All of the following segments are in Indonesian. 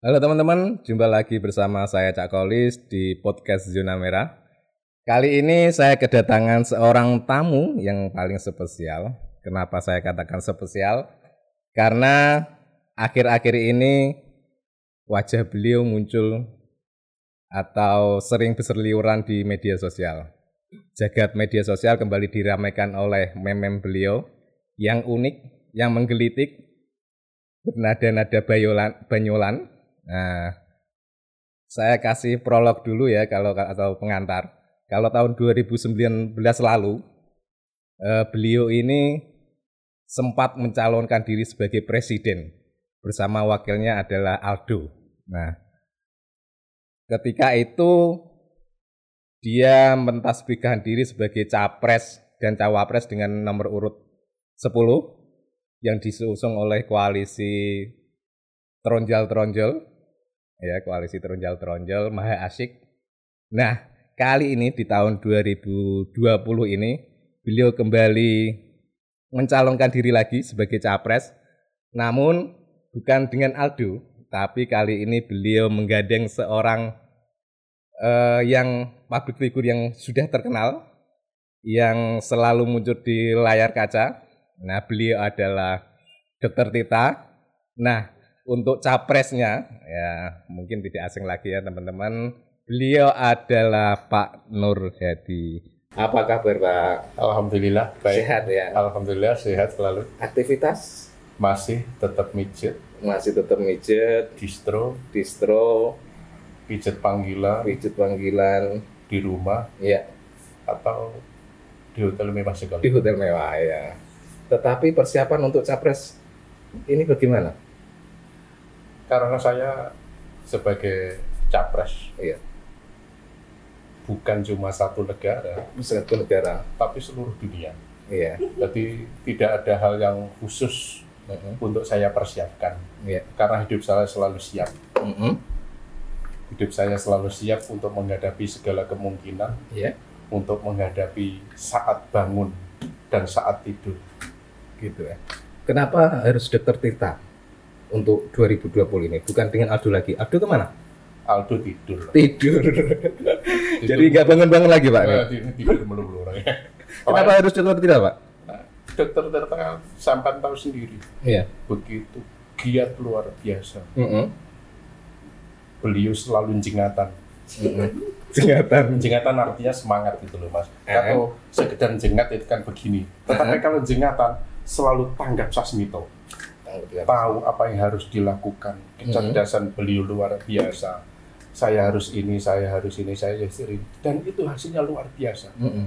Halo teman-teman, jumpa lagi bersama saya Cak Kolis di podcast Zona Merah. Kali ini saya kedatangan seorang tamu yang paling spesial. Kenapa saya katakan spesial? Karena akhir-akhir ini wajah beliau muncul atau sering berseliuran di media sosial. Jagat media sosial kembali diramaikan oleh meme beliau yang unik, yang menggelitik, bernada-nada banyolan. Nah, saya kasih prolog dulu ya kalau atau pengantar. Kalau tahun 2019 lalu, eh, beliau ini sempat mencalonkan diri sebagai presiden bersama wakilnya adalah Aldo. Nah, ketika itu dia mentasbihkan diri sebagai capres dan cawapres dengan nomor urut 10 yang diusung oleh koalisi Tronjol-Tronjol ya koalisi Tronjol-Tronjol Maha Asyik. Nah, kali ini di tahun 2020 ini beliau kembali mencalonkan diri lagi sebagai capres namun bukan dengan Aldo tapi kali ini beliau menggandeng seorang uh, yang public figure yang sudah terkenal yang selalu muncul di layar kaca. Nah, beliau adalah Dr. Tita. Nah, untuk capresnya ya mungkin tidak asing lagi ya teman-teman. Beliau adalah Pak Nur Hadi. Apa kabar Pak? Alhamdulillah baik. Sehat ya. Alhamdulillah sehat selalu. Aktivitas Masih tetap mijet, masih tetap mijet, distro, distro, pijet panggilan pijat panggilan, di rumah ya atau di hotel mewah di sekali. hotel mewah ya. Tetapi persiapan untuk capres ini bagaimana? Karena saya sebagai capres Iya, bukan cuma satu negara, satu negara. tapi seluruh dunia. Iya. Jadi tidak ada hal yang khusus Mm-mm. untuk saya persiapkan. Iya. Karena hidup saya selalu siap. Mm-mm. Hidup saya selalu siap untuk menghadapi segala kemungkinan, Iya. untuk menghadapi saat bangun dan saat tidur. gitu ya. Kenapa harus Dokter Tirta untuk 2020 ini? Bukan dengan Aldo lagi. Aldo ke mana? Aldo tidur. Tidur. Jadi nggak bangun-bangun lagi Pak? Eh, tidur, tidur melulu orangnya. Kenapa harus Dokter Tirta Pak? Dokter Tirta sampai tahu sendiri Iya. begitu giat luar biasa. Beliau selalu jengatan. Mm-mm. Singatan. Jengatan artinya semangat gitu loh mas. Eh. Kalau sekedar jengat itu kan begini. Tetapi kalau jengatan selalu tanggap sasmito. Tahu apa yang harus dilakukan. Kecerdasan beliau luar biasa. Saya harus ini, saya harus ini, saya harus ini. Dan itu hasilnya luar biasa. Mm-mm.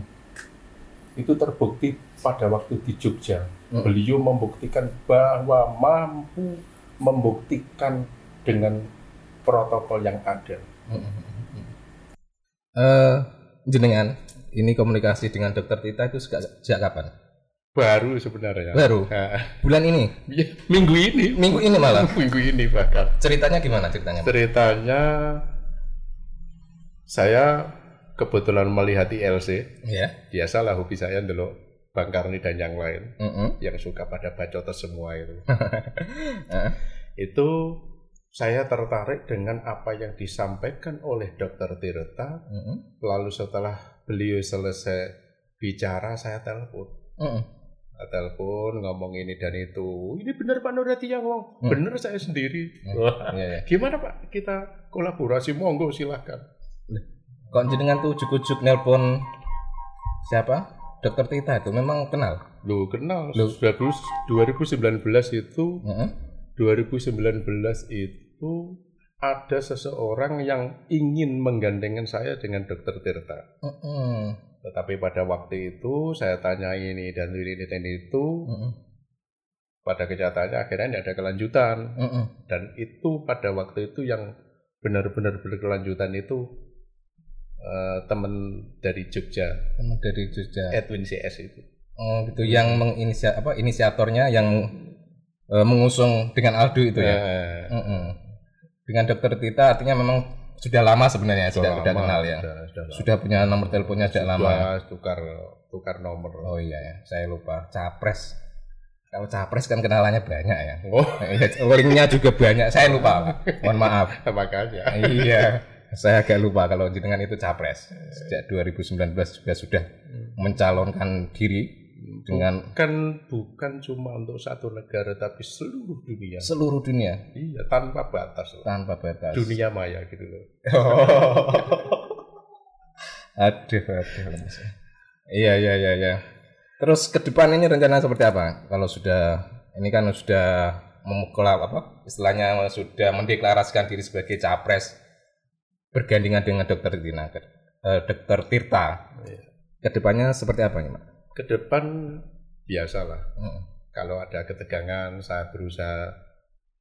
Itu terbukti pada waktu di Jogja. Mm. Beliau membuktikan bahwa mampu membuktikan dengan protokol yang ada. Eh, jenengan ini komunikasi dengan Dokter Tita itu sejak, sejak kapan? Baru sebenarnya. Baru? Nah, Bulan ini? iya, minggu ini. Minggu ini malah? minggu ini bahkan. Ceritanya gimana ceritanya? Ceritanya saya kebetulan melihat ILC. Iya. Biasalah hobi saya dulu Bang Karni dan yang lain Mm-mm. yang suka pada bacotan semua itu. Itu saya tertarik dengan apa yang disampaikan oleh Dr. Tirta. mm-mm. Lalu setelah beliau selesai bicara, saya telepon. Mm-mm. Saya telepon ngomong ini dan itu. Ini benar Pak Nurati yang ngomong. Hmm. Benar saya sendiri. Hmm. Wah, Iya, iya. Gimana Pak? Kita kolaborasi monggo silahkan. Kok jenengan tuh ujuk-ujuk nelpon siapa? Dokter Tita itu memang kenal. Lu kenal Loh. 2019 itu Heeh. 2019 itu ada seseorang yang ingin menggandengkan saya dengan Dokter Tirta. Heeh. Tetapi pada waktu itu saya tanya ini dan ini dan itu, Heeh. pada kenyataannya akhirnya tidak ada kelanjutan. Heeh. Dan itu pada waktu itu yang benar-benar berkelanjutan itu eh, teman dari Jogja, Teman dari Jogja. Edwin CS itu. Oh gitu. Yang menginisia apa inisiatornya yang eh, mengusung dengan Aldo itu ya. Eh, Heeh. Dengan Dokter Tita artinya memang sudah lama sebenarnya sudah sudah lama, kenal ya. Sudah, sudah lama. Sudah punya nomor teleponnya sejak lama. Sudah tukar tukar nomor. Oh iya ya, saya lupa. Capres. Kalau capres kan kenalannya banyak ya. Oh, linknya juga banyak. Saya lupa, Pak. Mohon maaf. Makanya. Iya, saya agak lupa kalau jenengan itu capres. Sejak 2019 juga sudah mencalonkan diri dengan kan bukan cuma untuk satu negara tapi seluruh dunia. Seluruh dunia. Iya, tanpa batas. Loh. Tanpa batas. Dunia maya gitu loh. aduh, aduh. Iya, iya, iya, iya. Terus ke depan ini rencana seperti apa? Kalau sudah ini kan sudah memukul apa? Istilahnya sudah mendeklarasikan diri sebagai capres bergandingan dengan Dokter Tirta, eh, Dokter Tirta. Iya. Ke depannya seperti apa nih, Pak? Ke depan biasalah. Hmm. Kalau ada ketegangan, saya berusaha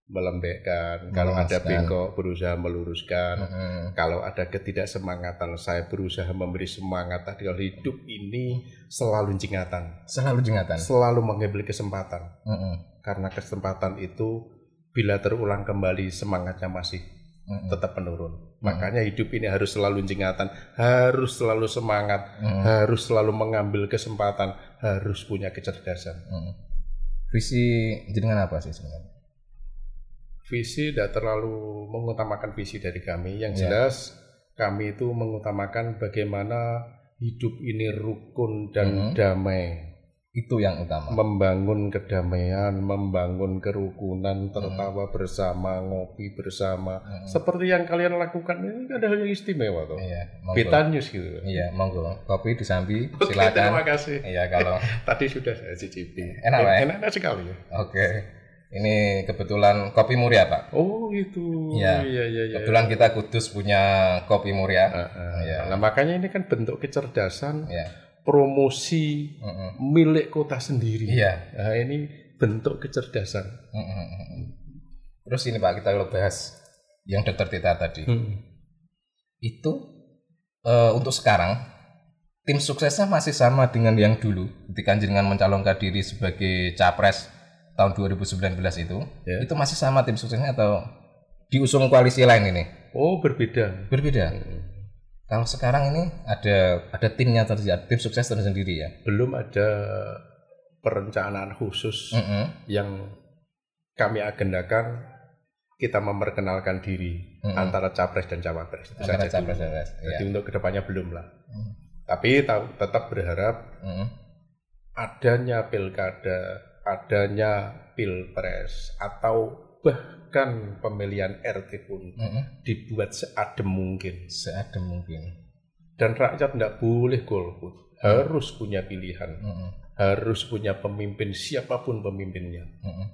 melembekkan. Kalau ada bengkok, berusaha meluruskan. Hmm. Kalau ada ketidaksemangatan, saya berusaha memberi semangat. Tadi kalau hidup ini selalu jingatan. Selalu jingatan. Selalu mengambil kesempatan. Hmm. Karena kesempatan itu bila terulang kembali semangatnya masih hmm. tetap menurun. Hmm. Makanya hidup ini harus selalu jingatan, harus selalu semangat, hmm. harus selalu mengambil kesempatan, harus punya kecerdasan. Hmm. Visi jenengan apa sih sebenarnya? visi tidak terlalu mengutamakan visi dari kami. Yang ya. jelas kami itu mengutamakan bagaimana hidup ini rukun dan hmm. damai. Itu yang utama. Membangun kedamaian, membangun kerukunan, tertawa hmm. bersama, ngopi bersama. Hmm. Seperti yang kalian lakukan ini ada hal yang istimewa tuh. Iya, Kita News gitu. Iya, monggo. Kopi disambi, silakan. terima kasih. Iya, kalau tadi sudah saya cicipi. Enak, ya? Enak, enak sekali ya. Oke. Okay. Ini kebetulan kopi Muria, Pak. Oh, itu. Ya. Iya, iya, iya. Kebetulan kita Kudus punya kopi Muria. Uh, uh, ya. Nah, makanya ini kan bentuk kecerdasan. Ya. Promosi uh, uh. milik kota sendiri. Iya. Nah, ini bentuk kecerdasan. Uh, uh. Terus ini Pak, kita kalau bahas yang dokter Tita tadi. Hmm. Itu uh, untuk sekarang tim suksesnya masih sama dengan yang dulu ketika jenengan mencalonkan diri sebagai capres tahun 2019 itu yeah. itu masih sama tim suksesnya atau diusung koalisi lain ini? Oh berbeda. Berbeda. Hmm. Kalau sekarang ini ada ada timnya terjadi tim sukses tersendiri ya? Belum ada perencanaan khusus mm -hmm. yang kami agendakan kita memperkenalkan diri mm -hmm. antara capres dan cawapres. Antara capres dan cawapres. Jadi ya. untuk ke depannya belum lah. Mm. Tapi tetap berharap mm -hmm. adanya pilkada adanya pilpres atau bahkan pemilihan RT pun mm -hmm. dibuat seadem mungkin. Seadem mungkin. Dan rakyat tidak boleh golput, mm -hmm. harus punya pilihan, mm -hmm. harus punya pemimpin siapa pun pemimpinnya. Mm -hmm.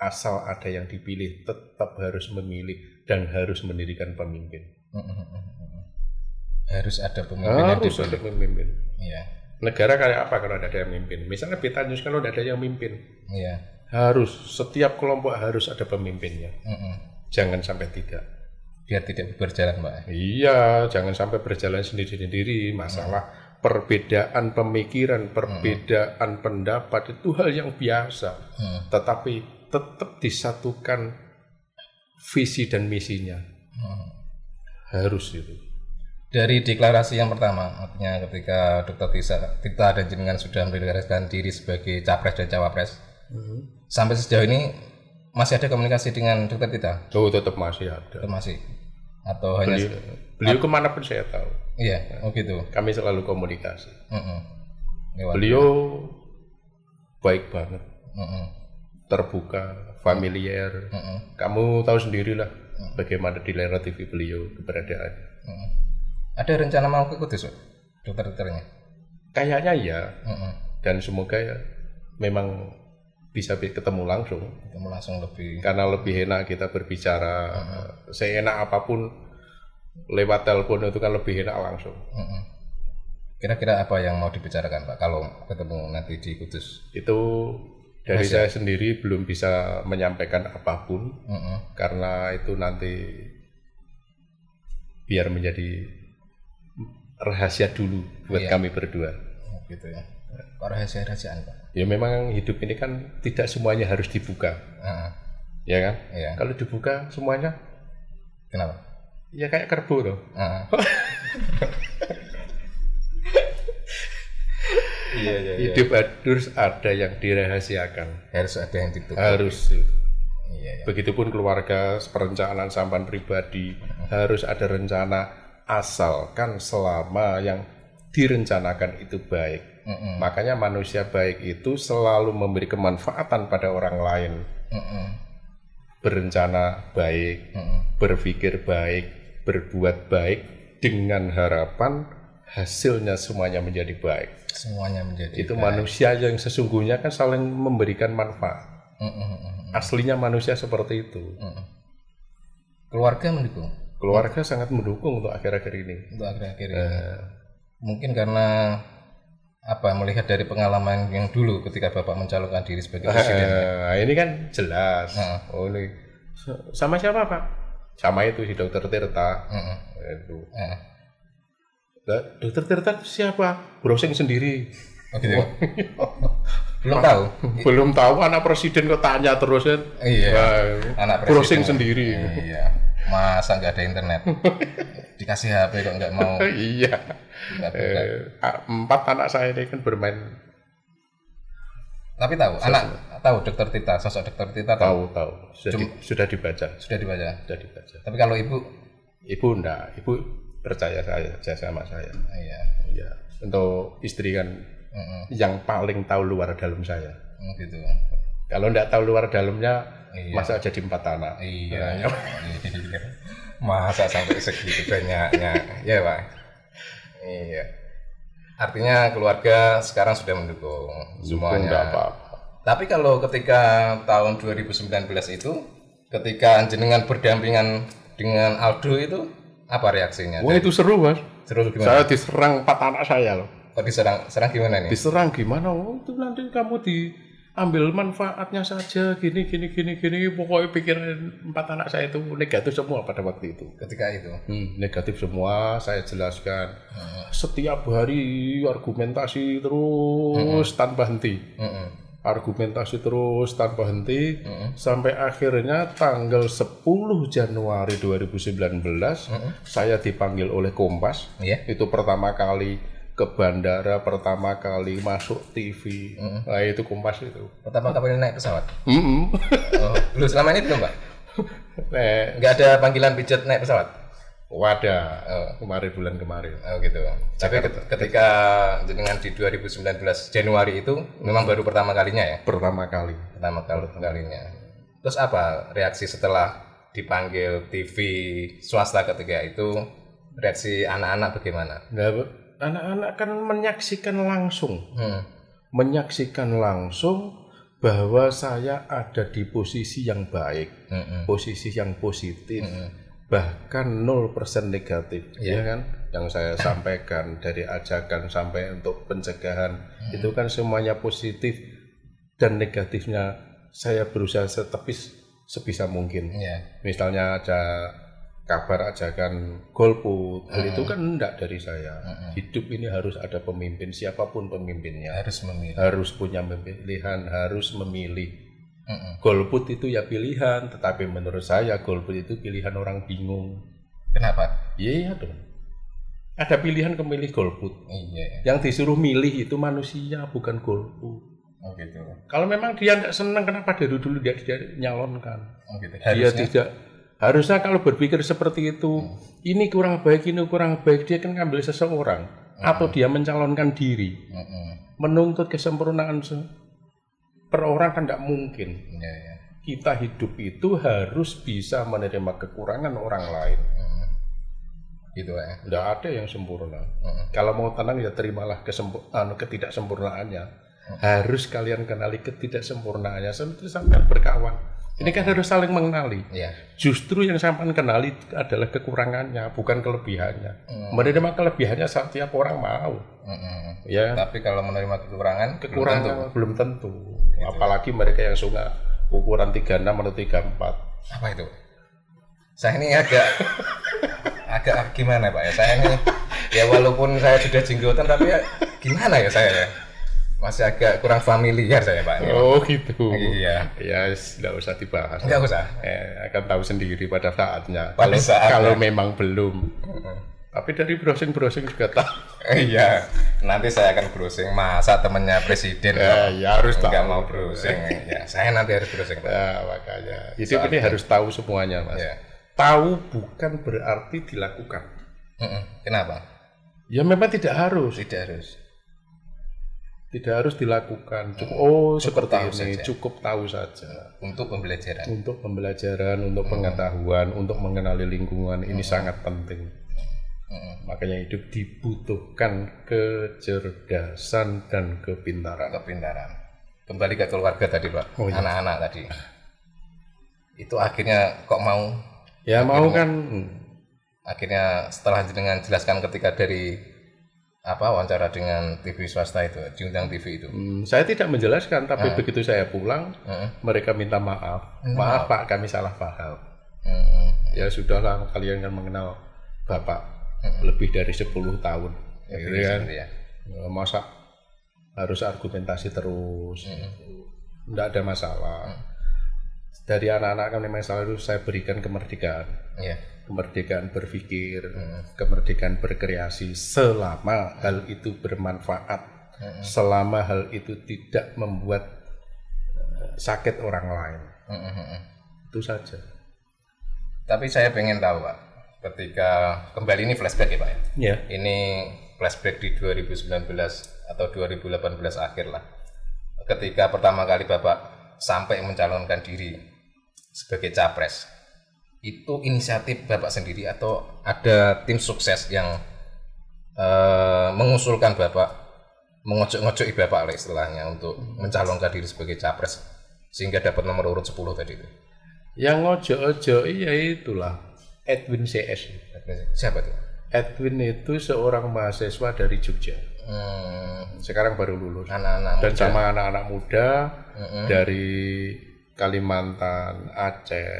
Asal ada yang dipilih, tetap harus memilih dan harus mendirikan pemimpin. Mm -hmm. Harus ada pemimpin. Harus ada pemimpin. Iya negara kayak apa kalau ada yang mimpin? Misalnya Beta News kalau ada yang mimpin, iya. Harus setiap kelompok harus ada pemimpinnya. Mm -mm. Jangan sampai tidak. Biar tidak berjalan, Mbak. Iya, jangan sampai berjalan sendiri-sendiri. Masalah mm. perbedaan pemikiran, perbedaan mm. pendapat itu hal yang biasa. Mm. Tetapi tetap disatukan visi dan misinya. Mm. Harus itu dari deklarasi yang pertama, artinya ketika Dr. Tisa, Tita dan jenengan sudah mendeklarasikan diri sebagai capres dan cawapres, mm-hmm. sampai sejauh ini masih ada komunikasi dengan Dr. Tita? Oh, tetap masih ada. Tetap masih. Atau hanya beliau, beliau ke mana pun saya tahu. Iya, oh gitu. Kami selalu komunikasi. Mm-hmm. beliau baik banget, mm-hmm. terbuka, familiar. Mm-hmm. Kamu tahu sendirilah mm-hmm. bagaimana di layar TV beliau keberadaannya. Mm-hmm ada rencana mau ke Kudus, dokter-dokternya? Kayaknya ya. Mm -hmm. Dan semoga ya memang bisa ketemu langsung. Ketemu langsung lebih. Karena lebih enak kita berbicara. -hmm. Seenak apa pun lewat telepon itu kan lebih enak langsung. -hmm. Kira-kira apa yang mau dibicarakan Pak kalau ketemu nanti di Kudus? Itu dari Masih. saya sendiri belum bisa menyampaikan apa pun -hmm. karena itu nanti biar menjadi rahasia dulu buat iya. kami berdua. Oh, gitu ya. Rahasia-rahasiaan Pak? Ya memang hidup ini kan tidak semuanya harus dibuka. Uh, ya kan? Iya. Kalau dibuka semuanya Kenapa? Ya kayak kerbau tuh. Uh. Iya, iya, iya. Hidup harus ada yang dirahasiakan. Harus ada yang ditutup. Harus. Iya, iya. Begitupun keluarga, perencanaan sampan pribadi harus ada rencana asalkan selama yang direncanakan itu baik. Mm-mm. Makanya manusia baik itu selalu memberi kemanfaatan pada orang lain. Mm-mm. Berencana baik, Mm-mm. berpikir baik, berbuat baik dengan harapan hasilnya semuanya menjadi baik. Semuanya menjadi Itu baik. manusia yang sesungguhnya kan saling memberikan manfaat. Mm-mm, Aslinya manusia seperti itu. mm-mm. Keluarga mendukung Keluarga sangat mendukung untuk akhir-akhir ini. untuk akhir-akhir ini. Eh, Mungkin karena apa melihat dari pengalaman yang dulu ketika bapak mencalonkan diri sebagai presiden. eh, ini kan jelas. Heeh. Oh ini sama siapa pak? Sama itu si dokter Tirta. Mm-mm. Itu. Eh, Lah, dokter Tirta itu siapa? Browsing sendiri. Oh gitu. ya? Belum tahu. Belum tahu anak presiden kok tanya terus kan? Iya. Wah, Anak browsing presiden. sendiri. Iya. Masa nggak ada internet? Dikasih HP kok nggak mau. iya. Nggak buka. Eh, a- empat anak saya ini kan bermain Tapi tahu, anak tahu dokter Tita, sosok dokter Tita tahu. tahu tahu sudah, di- sudah dibaca Sudah dibaca. sudah dibaca. Tapi kalau ibu, Ibu enggak, ibu percaya saya saya sama saya. iya. Iya. Untuk istri kan Mm-mm. yang paling tahu luar dalam saya. Mm, gitu. Kalau enggak tahu luar dalamnya, Iya. masa jadi empat anak. Iya. Iya. Masa sampai segitu banyaknya, ya pak? Iya. Artinya keluarga sekarang sudah mendukung semuanya. Enggak apa-apa. Tapi kalau ketika tahun 2019 itu, ketika jenengan berdampingan dengan Aldo itu, apa reaksinya? Wah itu seru mas. Terus gimana? Saya diserang empat anak saya loh. Kok diserang, serang gimana nih? Diserang gimana? Oh itu nanti kamu diambil manfaatnya saja. Gini gini gini gini. Pokoknya pikiran empat anak saya itu negatif semua pada waktu itu. Ketika itu. Hmm, negatif semua saya jelaskan. Setiap hari argumentasi terus tanpa henti. Mm-mm. Argumentasi terus tanpa henti sampai akhirnya tanggal 10 Januari 2019 saya dipanggil oleh Kompas. Iya. Itu pertama kali ke bandara, pertama kali masuk TV. Nah, itu Kompas itu. Pertama kali naik pesawat. Mm-mm. Oh, lu selama ini belum pak? Nah, Nggak ada panggilan pijat naik pesawat? wadah eh, kemarin bulan kemarin. Oh gitu. Tapi ket- ketika jenengan di 2019 Januari itu memang baru pertama kalinya ya? Pertama kali. Pertama kali kalinya. Terus apa reaksi setelah dipanggil TV swasta ketika itu? Reaksi anak-anak bagaimana? Nah, anak-anak kan menyaksikan langsung. Hmm. menyaksikan langsung bahwa saya ada di posisi yang baik, Mm-mm. posisi yang positif, bahkan 0% negatif, ya kan? Yang saya sampaikan dari ajakan sampai untuk pencegahan itu kan semuanya positif dan negatifnya saya berusaha setepis sebisa mungkin. Iya. Misalnya ada kabar ajakan golput, hal itu kan enggak dari saya. Hidup ini harus ada pemimpin, siapa pun pemimpinnya Harus memilih. harus punya pilihan, harus memilih. Golput itu ya pilihan, tetapi menurut saya golput itu pilihan orang bingung. Kenapa? Iya dong. Ada pilihan kemilih golput. Iya. Yang disuruh milih itu manusia, bukan golput. Oh gitu. Kalau memang dia tidak senang, kenapa dari dulu dia tidak nyalonkan? Oh gitu. Dia tidak. Harusnya kalau berpikir seperti itu, ini kurang baik, ini kurang baik, dia kan ngambil seseorang. Atau dia mencalonkan diri. Mm-mm. Menuntut kesempurnaan se- per orang kan tidak mungkin. Iya. kita hidup itu harus bisa menerima kekurangan orang lain. Gitu ya. Tidak ada yang sempurna. Mm-mm. Kalau mau tenang ya terimalah kesempur- anu, ketidaksempurnaannya. Harus kalian kenali ketidaksempurnaannya sampai sampai berkawan. Ini kan harus saling mengenali. Iya. Justru yang sampai kenali adalah kekurangannya, bukan kelebihannya. Menerima kelebihannya setiap orang mau. Mm-mm. Ya, Tapi kalau menerima kekurangan, belum tentu. kekurangan belum tentu. Apalagi mereka yang suka ukuran 36 atau 34. Apa itu? Saya ini agak agak gimana Pak ya? Saya ini ya walaupun saya sudah jenggotan tapi ya gimana ya saya ya? Masih agak kurang familiar saya Pak. Oh gitu. Iya. Ya, tidak usah dibahas. Enggak usah. Eh, akan tahu sendiri pada saatnya. Pada Kalau saatnya. kalau memang belum. Tapi dari browsing-browsing juga tahu. Iya, nanti saya akan browsing. Masa temennya presiden Ya, ya harus tahu. mau browsing. ya, saya nanti harus browsing. Pak. Nah, makanya. Hidup ini harus tahu semuanya, Mas. Ya. Tahu bukan berarti dilakukan. Kenapa? Ya memang tidak harus. Tidak harus. Tidak harus dilakukan. Cukup oh seperti tahu ini, saja. cukup tahu saja. Untuk pembelajaran. Untuk pembelajaran, untuk pengetahuan, untuk mengenali lingkungan ini sangat penting. Mm-mm. Makanya hidup dibutuhkan kecerdasan dan kepintaran. Kepintaran. Kembali ke keluarga tadi, Pak. Oh, iya. Anak-anak tadi. Itu akhirnya kok mau Ya mau kan akhirnya setelah dengan jelaskan ketika dari apa wawancara dengan TV swasta itu diundang TV itu hmm, saya tidak menjelaskan, tapi begitu saya pulang, Heeh. mereka minta maaf. Maaf Pak, kami salah paham. Heeh. Ya sudahlah, kalian kan mengenal Bapak lebih dari 10 tahun. Ya, gitu kan? ya. Ya, Masa harus argumentasi terus. Tidak ada masalah. Dari anak-anak kami masalah itu saya berikan kemerdekaan. Iya. Kemerdekaan berpikir, kemerdekaan berkreasi selama hal itu bermanfaat. Selama hal itu tidak membuat eh, sakit orang lain. Heeh. Itu saja. Tapi saya pengen tahu Pak, ketika kembali ini flashback ya Pak ya. Ya. Ini flashback di 2019 atau 2018 akhir lah. Ketika pertama kali Bapak sampai mencalonkan diri sebagai capres, itu inisiatif Bapak sendiri atau ada tim sukses yang eh, mengusulkan Bapak, mengocok-ngocoki Bapak lah istilahnya untuk mencalonkan diri sebagai capres sehingga dapat nomor urut 10 tadi itu. Yang ojo-ojo iya itulah Edwin CS. Siapa tuh? Edwin itu seorang mahasiswa dari Jogja. Hmm, Sekarang baru lulus. anak-anak Dan muda. sama anak-anak muda Mm-mm. dari Kalimantan, Aceh,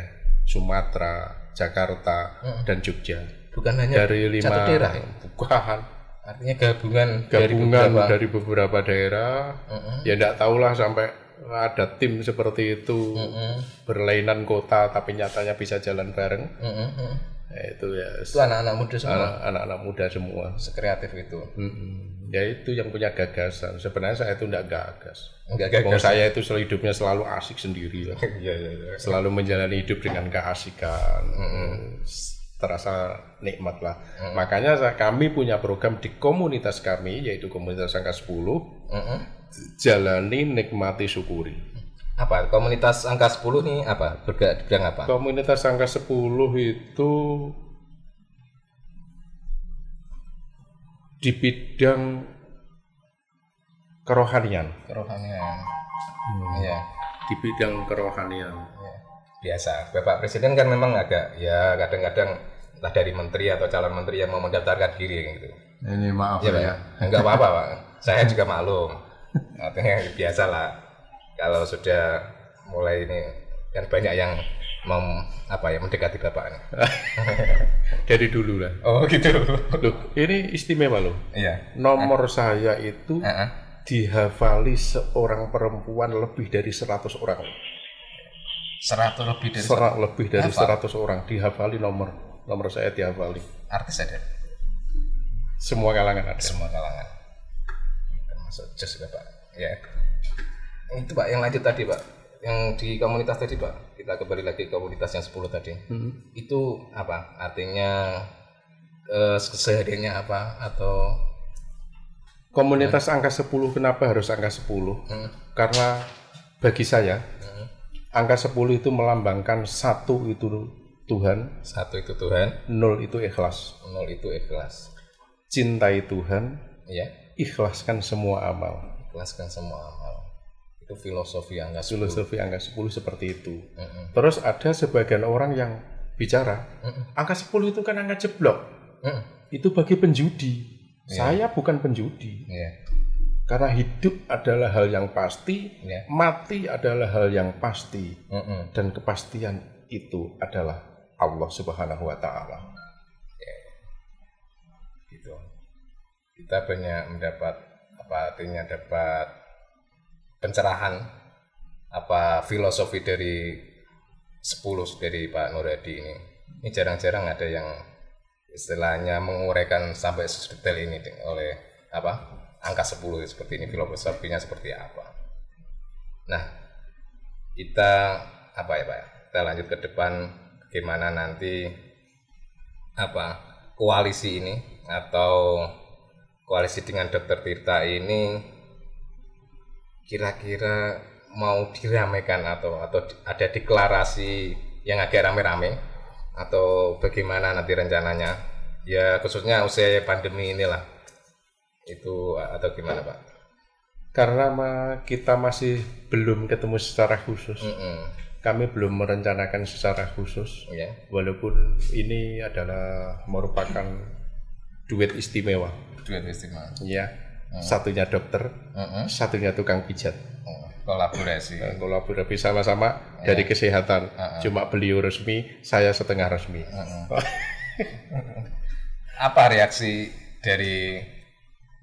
Sumatera, Jakarta, dan Jogja. bukan hanya Dari lima satu daerah ya? bukan Artinya gabungan, gabungan dari dari beberapa, daerah. Ya tidak tahulah sampai ada tim seperti itu berlainan kota tapi nyatanya bisa jalan bareng. Mm. Ya, itu ya itu anak-anak muda semua anak- anak-anak muda semua. sekreatif itu Mm-mm. Ya itu yang punya gagasan. Sebenarnya saya itu tidak gagas. enggak gagal saya itu sel- hidupnya selalu asik sendiri. lah. iya iya iya Selalu menjalani hidup dengan keasikan. S- Terasa nikmat lah. Makanya saya- kami punya program di komunitas kami yaitu komunitas angka 10 Mm-mm. jalani nikmati syukuri. Apa? Komunitas angka 10 nih apa? Bergerak di bidang apa? Komunitas angka 10 itu di bidang kerohanian. kerohanian. Iya. Di bidang kerohanian. iya. biasa. Bapak presiden kan memang agak ya kadang-kadang entah dari menteri atau calon menteri yang mau mendaftarkan diri gitu. Ini maaf Iya pak ya. Enggak apa-apa pak. Saya juga maklum. Artinya biasa lah kalau sudah mulai ini kan banyak yang mem, apa ya mendekati bapak nih. Dari dulu lah. oh gitu Loh, ini istimewa loh. iya Nomor saya itu Heeh. dihafali seorang perempuan lebih dari 100 orang. 100 lebih dari Serak lebih dari Hafal. 100 orang dihafali nomor nomor saya dihafali. artis ada Semua kalangan ada. semua kalangan termasuk jos bapak ya itu pak yang lanjut tadi pak yang di komunitas tadi pak kita kembali lagi ke komunitas yang 10 tadi itu apa artinya eh, kesehariannya apa atau Komunitas angka 10 kenapa harus angka 10? Hmm. Karena bagi saya Hmm. angka 10 itu melambangkan satu itu Tuhan, satu itu Tuhan nol itu ikhlas. nol itu ikhlas Cintai Tuhan, ya ikhlaskan semua amal. ikhlaskan semua amal itu filosofi angka 10 Filosofi angka 10 seperti itu. Mm-mm. Terus ada sebagian orang yang bicara, Mm-mm. angka 10 itu kan angka jeblok. Mm. Itu bagi penjudi. Saya bukan penjudi. ya Karena hidup adalah hal yang pasti, ya mati adalah hal yang pasti. Mm-mm. Dan kepastian itu adalah Allah Subhanahu wa taala. gitu kita banyak mendapat apa artinya dapat pencerahan apa filosofi dari 10 dari Pak Nur Hadi ini ini jarang-jarang ada yang istilahnya menguraikan sampai sedetail ini oleh apa angka 10 seperti ini filosofinya seperti apa. Nah, kita apa ya Pak? Kita lanjut ke depan bagaimana nanti apa koalisi ini atau koalisi dengan Dokter Tirta ini kira-kira mau diramaikan atau atau ada deklarasi yang agak rame-rame? Atau bagaimana nanti rencananya? Ya khususnya usia pandemi inilah. Itu atau gimana pak? Karena kita masih belum ketemu secara khusus. Mm -mm. kami belum merencanakan secara khusus. Yeah. walaupun ini adalah merupakan duet istimewa. Duet istimewa. Ya mm. satunya dokter mm -mm. satunya tukang pijat kolaborasi uh, kolaborasi sama-sama yeah. dari kesehatan -uh. cuma beliau resmi saya setengah resmi -uh. apa reaksi dari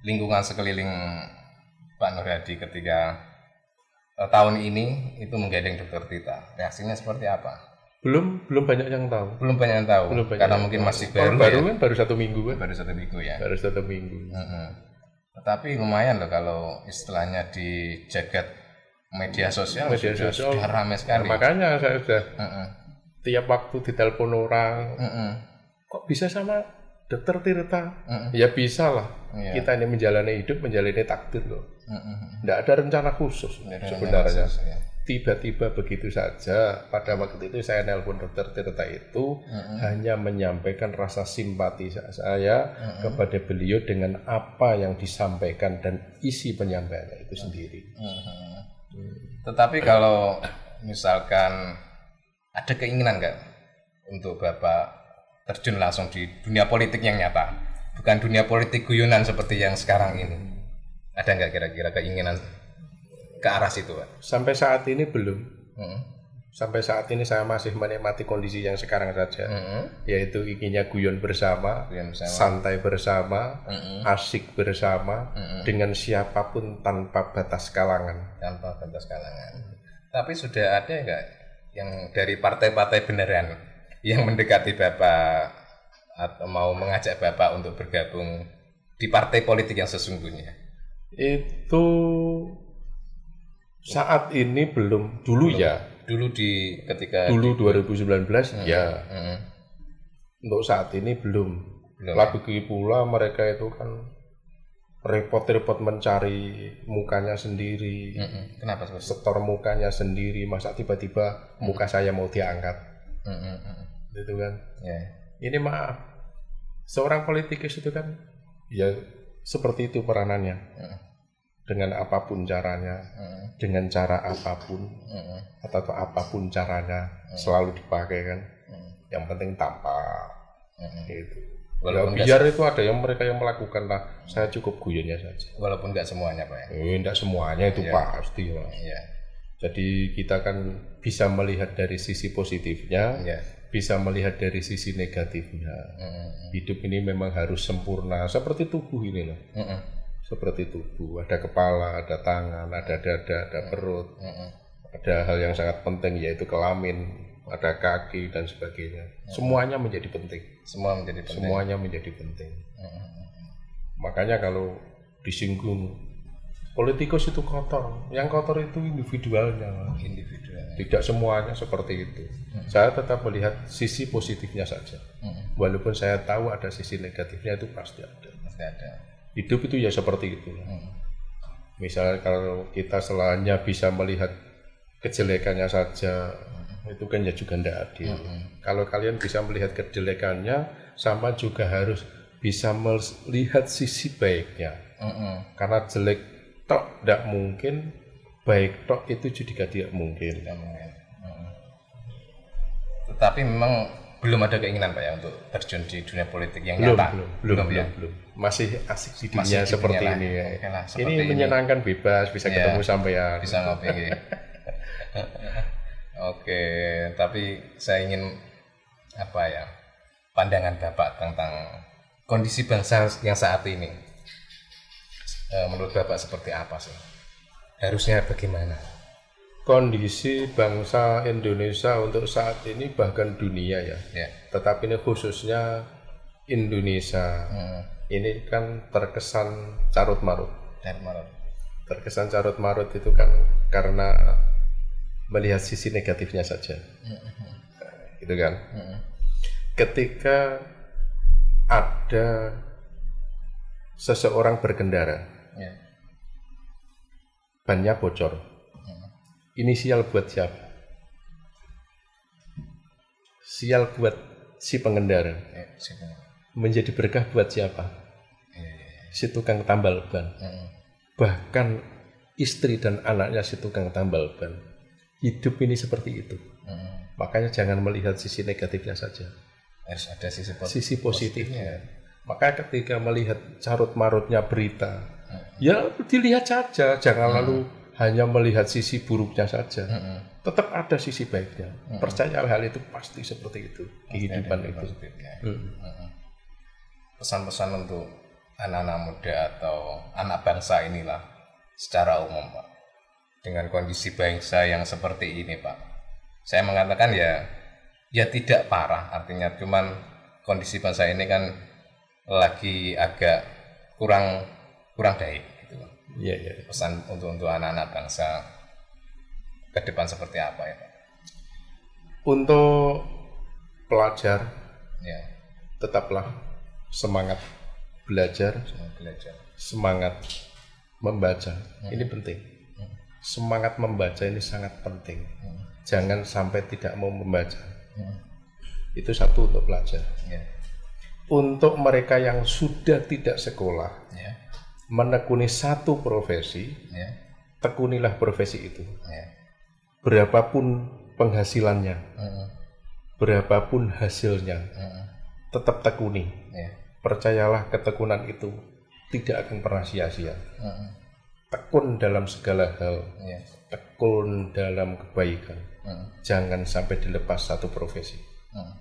lingkungan sekeliling Pak Nur Hadi ketika uh, tahun ini itu menggandeng dokter Tita reaksinya seperti apa belum belum banyak yang tahu belum banyak yang tahu belum banyak karena mungkin tahu. masih baru baru ya? kan baru satu minggu kan baru satu minggu ya baru satu minggu uh -uh. Tetapi lumayan loh kalau istilahnya di jagat media sosial media sudah, sosial sudah ramai sekali. Nah, makanya saya sudah uh -uh. tiap waktu ditelepon orang, uh -uh. kok bisa sama dokter Tirta? Uh -uh. Ya bisa lah. Yeah. Kita ini menjalani hidup, menjalani takdir loh. Uh -uh. Nggak ada rencana khusus sebenarnya. ya. Tiba-tiba begitu saja pada waktu itu saya nelpon dokter Tirta itu -uh. hanya menyampaikan rasa simpati saya -uh. kepada beliau dengan apa yang disampaikan dan isi penyampaiannya itu sendiri. -huh. Tetapi kalau misalkan ada keinginan nggak untuk Bapak terjun langsung di dunia politik yang nyata, bukan dunia politik guyonan seperti yang sekarang ini. Ada nggak kira-kira keinginan ke arah situ, Pak? Sampai saat ini belum. Hmm. Sampai saat ini saya masih menikmati kondisi yang sekarang saja, hmm. yaitu inginnya guyon bersama, guyon bersama. santai bersama, hmm. asik bersama, hmm. dengan siapa pun tanpa batas kalangan. Tanpa batas kalangan. Tapi sudah ada nggak yang dari partai-partai beneran yang mendekati bapak atau mau mengajak bapak untuk bergabung di partai politik yang sesungguhnya? Itu saat ini belum dulu belum. ya dulu di ketika dulu di, 2019 hmm. ya hmm. untuk saat ini belum, belum lagi pula mereka itu kan repot-repot mencari mukanya sendiri hmm. kenapa seperti setor mukanya sendiri masa tiba-tiba muka saya mau diangkat hmm. gitu kan yeah. ini maaf seorang politikus itu kan ya seperti itu peranannya dengan apa pun caranya, hmm. dengan cara apa pun hmm. atau apa pun caranya hmm. selalu dipakai kan. Hmm. Yang penting tampak hmm. gitu. Walaupun ya, biar itu ada yang mereka yang melakukan lah. Saya cukup guyonnya saja. Walaupun nggak semuanya pak. Ya? Eh, nggak semuanya itu yeah. pasti mas. Yeah. Jadi kita kan bisa melihat dari sisi positifnya, yeah. bisa melihat dari sisi negatifnya. Mm Hidup ini memang harus sempurna seperti tubuh ini loh. Mm seperti tubuh, ada kepala, ada tangan, ada dada, ada perut, ada hal yang sangat penting yaitu kelamin, ada kaki dan sebagainya. Semuanya menjadi penting. Semua menjadi penting. Semuanya menjadi penting. Makanya kalau disinggung politikus itu kotor, yang kotor itu individualnya. Individual. Tidak semuanya seperti itu. Saya tetap melihat sisi positifnya saja. Walaupun saya tahu ada sisi negatifnya itu pasti ada. Pasti ada hidup itu ya seperti itu. Hmm. Misalnya kalau kita selanjutnya bisa melihat kejelekannya saja, hmm. itu kan ya juga tidak adil. Hmm. Kalau kalian bisa melihat kejelekannya, sama juga harus bisa melihat sisi baiknya. Hmm. Karena jelek tok tidak mungkin, baik tok itu juga tidak mungkin. Tidak mungkin. Hmm. Tetapi memang belum ada keinginan pak ya untuk terjun di dunia politik yang belum, nyata? belum belum belum, ya? belum. masih asik di dunia Masih seperti ini ya. lah, seperti ini. menyenangkan bebas bisa ya, ketemu sampai ya bisa ngopi oke tapi saya ingin apa ya pandangan bapak tentang kondisi bangsa yang saat ini. E, menurut bapak seperti apa sih? Harusnya bagaimana kondisi bangsa Indonesia untuk saat ini bahkan dunia ya. ya. Tetapi ini khususnya Indonesia hmm. ini kan terkesan carut marut. Carut marut. Terkesan carut marut itu kan karena melihat sisi negatifnya saja, hmm. gitu kan. Hmm. Ketika ada seseorang berkendara, yeah. bannya bocor. Inisial buat siapa? Sial buat si pengendara. Si pengendara menjadi berkah buat siapa? Iya. Si tukang tambal ban. Bahkan istri dan anaknya si tukang tambal ban. Hidup ini seperti itu. Makanya jangan melihat sisi negatifnya saja. Harus ada sisi, positif. sisi positifnya. Maka ketika melihat carut marutnya berita, ya dilihat saja, jangan lalu hanya melihat sisi buruknya saja. Tetap ada sisi baiknya. Percaya hal itu pasti seperti itu. Kehidupan itu. Hmm pesan-pesan untuk anak-anak muda atau anak bangsa inilah secara umum Pak. Dengan kondisi bangsa yang seperti ini Pak. Saya mengatakan ya ya tidak parah. Artinya cuman kondisi bangsa ini kan lagi agak kurang kurang baik iya iya pesan untuk untuk anak-anak bangsa ke depan seperti apa ya untuk pelajar ya tetaplah semangat belajar, semangat, belajar. semangat membaca. Hmm. Ini penting. Hmm. Semangat membaca ini sangat penting. Hmm. Jangan sampai tidak mau membaca. Hmm. Itu satu untuk pelajar. Yeah. Untuk mereka yang sudah tidak sekolah, yeah. Menekuni satu profesi, yeah. tekunilah profesi itu. Yeah. Berapapun penghasilannya, hmm. berapapun hasilnya, hmm. tetap tekuni. Yeah percayalah ketekunan itu tidak akan pernah sia-sia. Uh-huh. Tekun dalam segala hal, yeah. tekun dalam kebaikan. Uh-huh. Jangan sampai dilepas satu profesi. Uh-huh.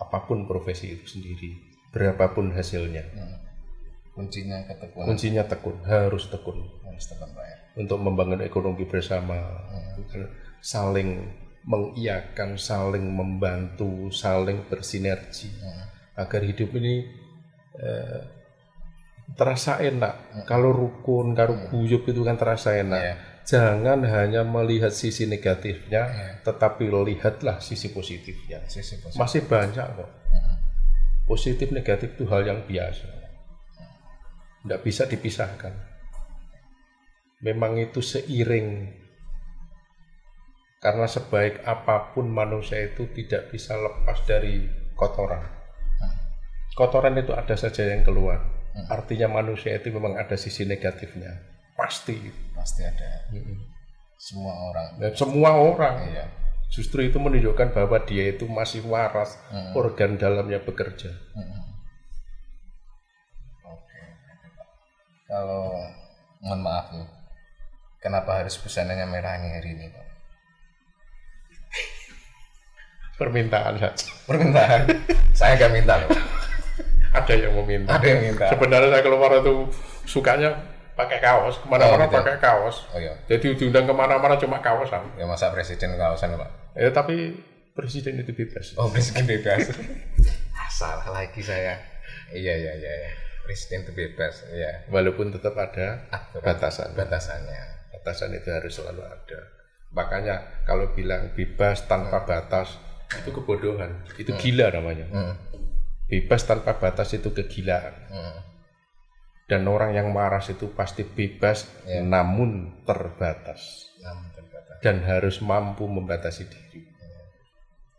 Apa pun profesi itu sendiri, berapapun hasilnya. Uh-huh. Kuncinya ketekunan. Kuncinya tekun, harus tekun. Harus tekun, Pak ya. Untuk membangun ekonomi bersama, uh-huh. saling mengiakan, saling membantu, saling bersinergi. Uh-huh. Agar hidup ini eh, terasa enak. Hmm. Kalau rukun, kalau hmm. guyup itu kan terasa enak. Yeah. Jangan hanya melihat sisi negatifnya, yeah. tetapi lihatlah sisi positifnya. Sisi positif. Masih banyak kok. Hmm. Positif negatif itu hal yang biasa. Tidak bisa dipisahkan. Memang itu seiring karena sebaik apa pun manusia itu tidak bisa lepas dari kotoran kotoran itu ada saja yang keluar. Hmm. Artinya manusia itu memang ada sisi negatifnya. Pasti. Pasti ada. Hmm. Semua orang. Dan semua orang. Iya. Justru itu menunjukkan bahwa dia itu masih waras, hmm. organ dalamnya bekerja. Hmm. Kalau mohon maaf nih, kenapa harus busananya merah hari ini, Pak? Permintaan saja. Permintaan. Saya nggak minta loh ada yang meminta. Ada yang minta. Sebenarnya saya keluar itu sukanya pakai kaos, ke mana-mana oh, gitu. pakai kaos. Oh, iya. Jadi diundang ke mana-mana cuma kaosan. Ya masa presiden kaosan pak? Ya tapi presiden itu bebas. Oh presiden bebas. Salah lagi saya. Iya iya iya. iya. Presiden itu bebas. Iya. Walaupun tetap ada ah, batasan. Batasannya. Batasan itu harus selalu ada. Makanya kalau bilang bebas tanpa hmm. batas itu kebodohan, itu hmm. gila namanya. Hmm bebas tanpa batas itu kegilaan. Hmm. Dan orang yang waras itu pasti bebas ya. namun terbatas. Namun terbatas. Dan harus mampu membatasi diri. Hmm.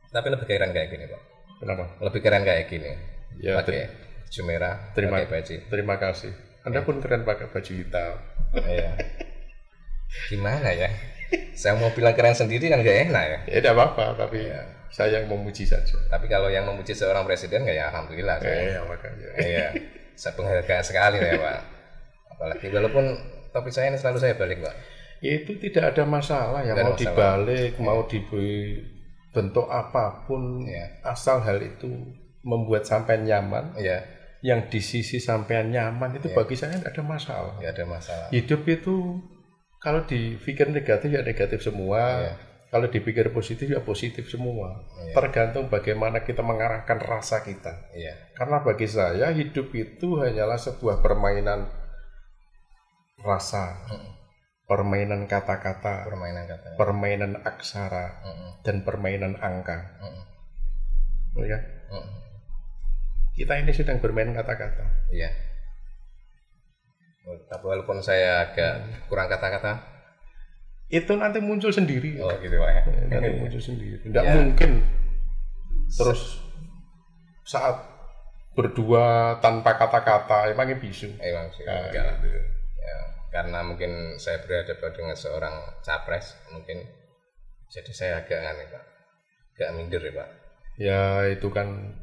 Tapi lebih keren kayak gini, Pak. Kenapa? Lebih keren kayak gini. Ya, pakai baju merah, terima, baju. Terima kasih. Anda ya. pun keren pakai baju hitam. Iya. Gimana ya? Saya mau bilang keren sendiri kan gak enak ya? Ya tidak apa-apa, tapi ya saya yang memuji saja. Tapi kalau yang memuji seorang presiden ya alhamdulillah. Iya, makanya. Iya. Saya penghargaan sekali ya, Pak. Apalagi walaupun topik saya ini selalu saya balik, Pak. Itu tidak ada masalah ya, mau masalah. dibalik, ya. mau diberi bentuk apa pun, ya. asal hal itu membuat sampai nyaman. Ya. Yang di sisi sampean nyaman itu ya. bagi saya tidak ada masalah. Tidak ada masalah. Hidup itu kalau dipikir negatif ya negatif semua. Ya Kalau dipikir positif ya positif semua. Iya. Tergantung bagaimana kita mengarahkan rasa kita. Iya. Karena bagi saya hidup itu hanyalah sebuah permainan rasa, hmm. permainan kata-kata, permainan kata, permainan aksara, hmm. dan permainan angka. Hmm. Ya. Hmm. Kita ini sedang bermain kata-kata. Iya. Tapi walaupun saya agak kurang kata-kata, itu nanti muncul sendiri. Oh gitu pak ya. Nanti muncul sendiri. Tidak ya. mungkin terus saat berdua tanpa kata-kata emangnya bisu. Emang sih. Nah, gitu. ya, karena mungkin saya berhadapan dengan seorang capres mungkin jadi saya agak aneh pak, agak minder ya pak. Ya itu kan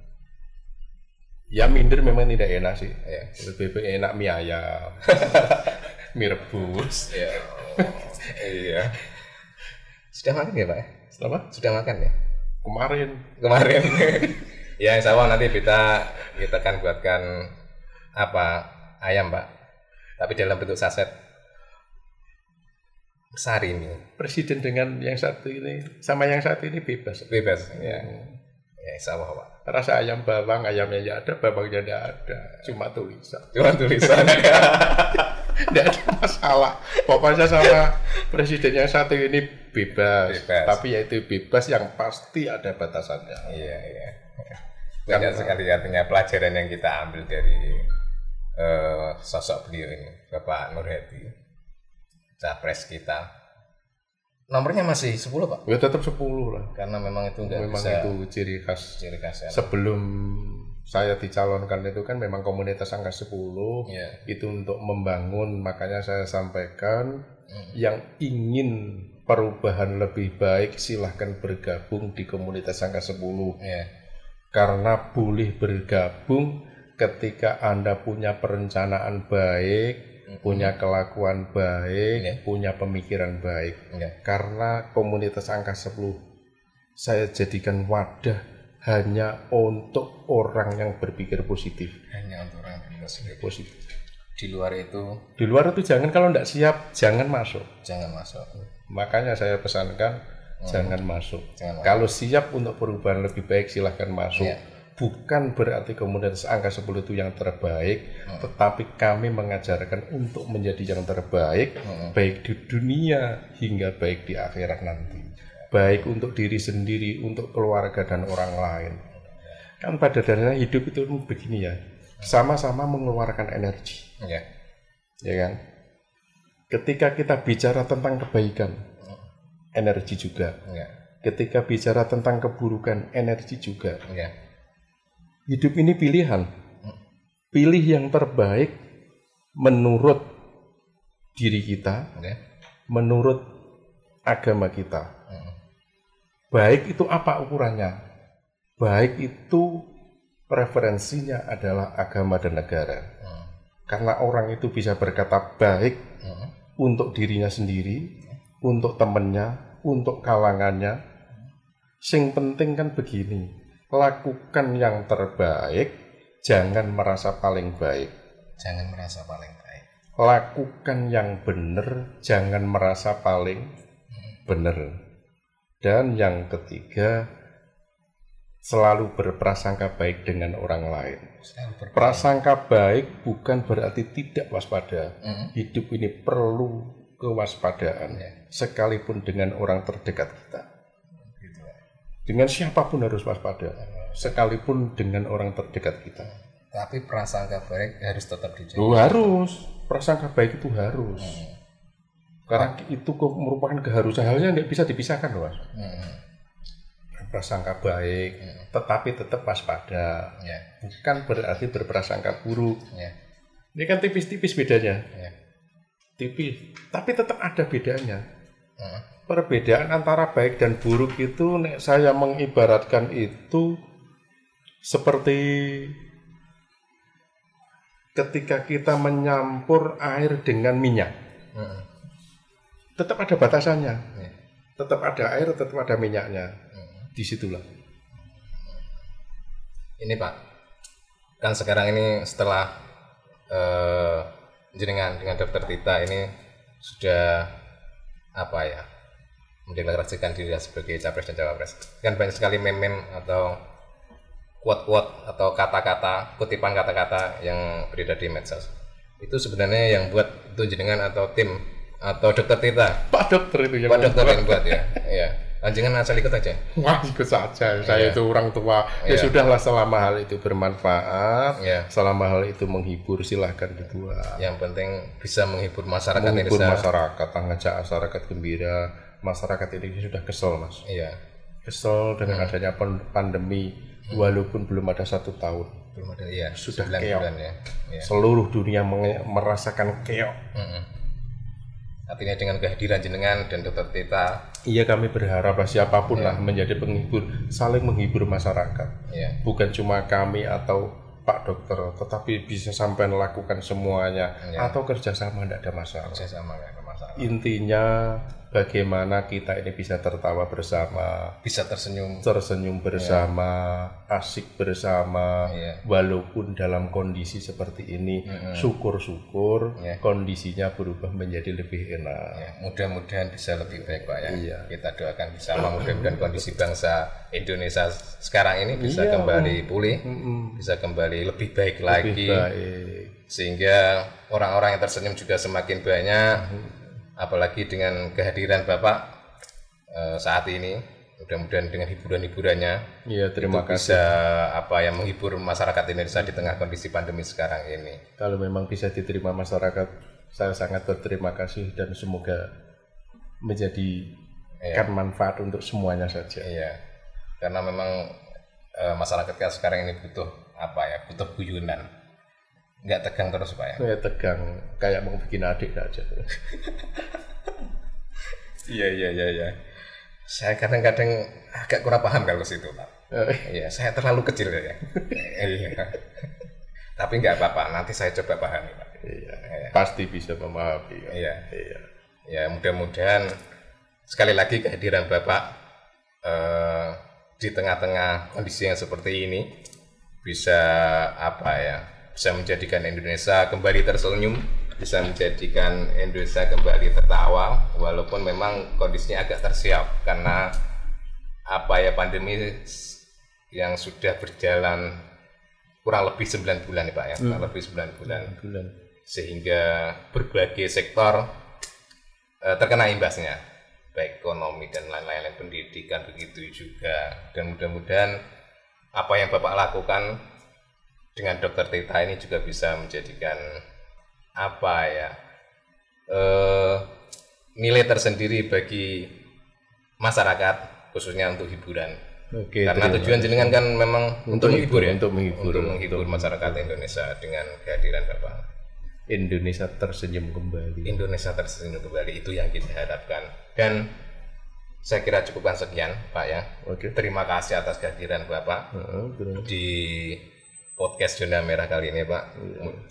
ya minder memang tidak enak sih. Ya. Lebih enak mie ayam, mie rebus. Ya iya. Sudah makan ya Pak? Sudah apa? Sudah makan ya? Kemarin. Kemarin. ya insya Allah nanti kita kita akan buatkan apa ayam Pak. Tapi dalam bentuk saset besar ini. Presiden dengan yang satu ini sama yang satu ini bebas. Bebas. Ya. Ya insya Allah Pak. Rasa ayam bawang, ayamnya ya ada, bawangnya tidak ada. Cuma tulisan. Cuma tulisan. tidak ada masalah. Pokoknya sama presiden yang satu ini bebas. bebas. Tapi yaitu bebas yang pasti ada batasannya. Iya, iya. Banyak sekali artinya pelajaran yang kita ambil dari uh, sosok beliau ini, Bapak Nur Hadi, capres kita. Nomornya masih 10 Pak? Ya tetap 10 lah. Karena memang itu enggak memang bisa. itu ciri khas. Ciri khas ya. Sebelum saya dicalonkan itu kan memang komunitas angka 10 yeah. itu untuk membangun makanya saya sampaikan mm. yang ingin perubahan lebih baik silahkan bergabung di komunitas angka 10 yeah. karena boleh bergabung ketika anda punya perencanaan baik mm. punya kelakuan baik yeah. punya pemikiran baik yeah. karena komunitas angka 10 saya jadikan wadah hanya untuk orang yang berpikir positif. Hanya untuk orang yang berpikir positif. Di luar itu? Di luar itu jangan kalau tidak siap jangan masuk. Jangan masuk. Makanya saya pesankan hmm. jangan, masuk. jangan masuk. Kalau siap untuk perubahan lebih baik silahkan masuk. Ya. Bukan berarti komunitas angka 10 itu yang terbaik, hmm. tetapi kami mengajarkan untuk menjadi yang terbaik, hmm. baik di dunia hingga baik di akhirat nanti baik untuk diri sendiri, untuk keluarga dan orang lain. Kan pada dasarnya hidup itu begini ya, sama-sama mengeluarkan energi. Ya. Ya kan? Ketika kita bicara tentang kebaikan, energi juga. Ya. Ketika bicara tentang keburukan, energi juga. Ya. Hidup ini pilihan. Pilih yang terbaik menurut diri kita, ya. menurut agama kita Baik itu apa ukurannya? Baik itu preferensinya adalah agama dan negara. Karena orang itu bisa berkata baik untuk dirinya sendiri, untuk temannya, untuk kalangannya. Sing penting kan begini, lakukan yang terbaik, jangan merasa paling baik. Jangan merasa paling baik. Lakukan yang benar, jangan merasa paling hmm. benar dan yang ketiga, selalu berprasangka baik dengan orang lain. Prasangka baik bukan berarti tidak waspada. Mm. Hidup ini perlu kewaspadaan, yeah. sekalipun dengan orang terdekat kita. Dengan siapa pun harus waspada, sekalipun dengan orang terdekat kita. Tapi prasangka baik harus tetap dijaga. Oh, harus, prasangka baik itu harus. Mm karena itu merupakan keharusan halnya tidak bisa dipisahkan loh mas hmm. berprasangka baik hmm. tetapi tetap waspada yeah. bukan berarti berprasangka buruk yeah. ini kan tipis-tipis bedanya yeah. tipis tapi tetap ada bedanya hmm. Perbedaan antara baik dan buruk itu saya mengibaratkan itu seperti ketika kita menyampur air dengan minyak hmm tetap ada batasannya. Ya. Tetap ada air, tetap ada minyaknya. Hmm. Di situlah. Ini Pak, kan sekarang ini setelah uh, jenengan dengan dokter Tita ini sudah apa ya mendeklarasikan diri sebagai capres dan cawapres. Kan banyak sekali meme-meme atau quote-quote atau kata-kata, kutipan kata-kata yang beredar di medsos. Itu sebenarnya yang buat itu jenengan atau tim atau dokter Tita. Pak dokter itu yang Pak dokter yang buat ya. Iya. Anjingan asal ikut aja. Wah ikut saja. Saya Iya. itu orang tua. Ya Iya. sudahlah selama hal itu bermanfaat, Iya. selama hal itu menghibur silahkan dibuat. Yang penting bisa menghibur masyarakat menghibur Indonesia. masyarakat, mengajak masyarakat gembira. Masyarakat ini sudah kesel mas, Iya. kesel Hmm. dengan adanya pan- pandemi, walaupun belum ada satu tahun. Belum ada iya, Sudah keok. ya. Iya. Seluruh dunia merasakan keok. Mm-mm. Artinya dengan kehadiran jenengan dan dokter Tita, Iya kami berharap siapa pun lah menjadi penghibur, saling menghibur masyarakat. ya, Bukan cuma kami atau Pak Dokter, tetapi bisa sampai melakukan semuanya Iya. atau kerjasama tidak ada masalah. saya sama nggak ada masalah. Intinya bagaimana kita ini bisa tertawa bersama, Bisa tersenyum. tersenyum bersama, asik bersama, Iya. walaupun dalam kondisi seperti ini, syukur-syukur Iya. kondisinya berubah menjadi lebih enak. Ya, mudah-mudahan bisa lebih baik Pak ya. Iya. Kita doakan bersama mudah-mudahan kondisi bangsa Indonesia sekarang ini bisa Iya. kembali pulih, Mm-mm. bisa kembali lebih baik Lebih lagi, baik. sehingga orang-orang yang tersenyum juga semakin banyak. Apalagi dengan kehadiran Bapak eh, saat ini, mudah-mudahan dengan hiburan-hiburannya Iya, terima itu kasih. bisa apa yang menghibur masyarakat Indonesia di tengah kondisi pandemi sekarang ini. Kalau memang bisa diterima masyarakat, saya sangat berterima kasih dan semoga menjadi kan manfaat untuk semuanya saja. Iya, karena memang eh, masyarakat kita sekarang ini butuh apa ya, butuh guyunan, nggak tegang terus pak ya. Saya tegang kayak mau bikin adik saja. Iya iya iya iya. Saya kadang-kadang agak kurang paham kalau situ pak. Iya, saya terlalu kecil ya. iya. Tapi nggak apa-apa, nanti saya coba pahami pak. Iya, pasti bisa memahami. kan? Iya. Iya. Ya mudah-mudahan sekali lagi kehadiran bapak eh, di tengah-tengah kondisi yang seperti ini bisa apa ya bisa menjadikan Indonesia kembali tersenyum bisa menjadikan Indonesia kembali tertawa walaupun memang kondisinya agak tersiap karena apa ya pandemi yang sudah berjalan kurang lebih 9 bulan ya Pak ya. Kurang lebih 9 bulan. Bulan. sehingga berbagai sektor eh, terkena imbasnya baik ekonomi dan lain-lain pendidikan begitu juga. Dan mudah-mudahan apa yang bapak lakukan dengan dokter Tita ini juga bisa menjadikan apa ya eh, nilai tersendiri bagi masyarakat khususnya untuk hiburan Oke. karena terima tujuan jenengan kan memang untuk, menghibur ya untuk menghibur. untuk menghibur masyarakat Indonesia dengan kehadiran bapak Indonesia tersenyum kembali. Indonesia tersenyum kembali itu yang kita harapkan dan saya kira cukupkan sekian Pak ya Oke. terima kasih atas kehadiran Bapak Heeh, terima- di podcast Zona Merah kali ini Pak.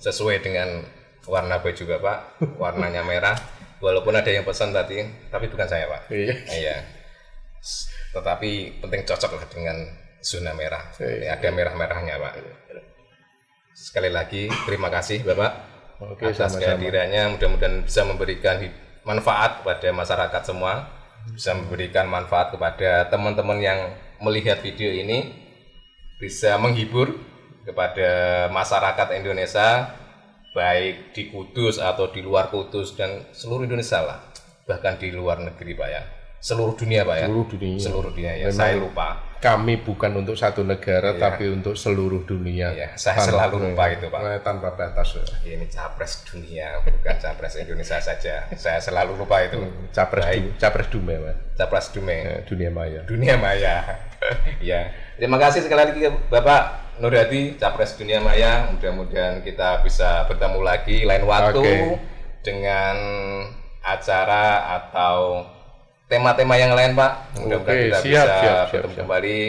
Sesuai dengan warna baju Bapak warnanya merah. Walaupun ada yang pesan tadi tapi bukan saya Pak. Iya. iya. Tetapi penting cocok lah dengan zona merah. Iya. ada merah-merahnya Pak. Sekali lagi terima kasih Bapak Oke, atas sama-sama. kehadirannya. Mudah-mudahan bisa memberikan manfaat kepada masyarakat semua. Bisa memberikan manfaat kepada teman-teman yang melihat video ini. Bisa menghibur kepada masyarakat Indonesia baik di Kudus atau di luar Kudus dan seluruh Indonesia lah. Bahkan di luar negeri Pak ya. Seluruh dunia Pak ya. Seluruh dunia. seluruh dunia ya. Saya lupa. Kami bukan untuk satu negara, tapi untuk seluruh dunia. Iya, saya selalu lupa itu Pak. Eh, Tanpa batas. ini capres dunia bukan capres Indonesia saja. Saya selalu lupa itu. Capres, du, capres dunia, Mas. capres dume Eh, dunia maya. dunia maya. Ya terima kasih sekali lagi Bapak Nur Hadi capres dunia maya mudah-mudahan kita bisa bertemu lagi lain waktu Oke. dengan acara atau tema-tema yang lain Pak mudah-mudahan Oke, kita siap, bisa siap, siap, bertemu siap. kembali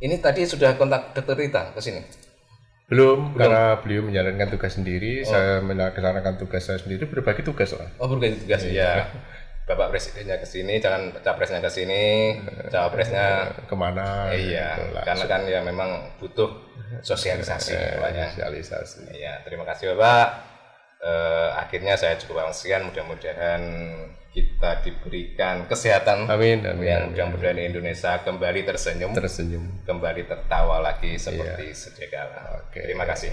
ini tadi sudah kontak dokter Rita ke sini Belum, karena beliau menjalankan tugas sendiri, Oh. saya melaksanakan tugas saya sendiri, berbagi tugas lah. Oh berbagi tugas ya. Bapak presidennya ke sini, jangan capresnya ke sini, cawapresnya Ke mana? iya. gitu. Karena kan ya memang butuh sosialisasi ya. Sosialisasi. Iya, terima kasih Bapak. Eh, akhirnya saya cukup sekian mudah-mudahan kita diberikan kesehatan amin, amin, yang mudah-mudahan Indonesia kembali tersenyum tersenyum kembali tertawa lagi seperti yeah. sedia kala. Okay. Terima kasih.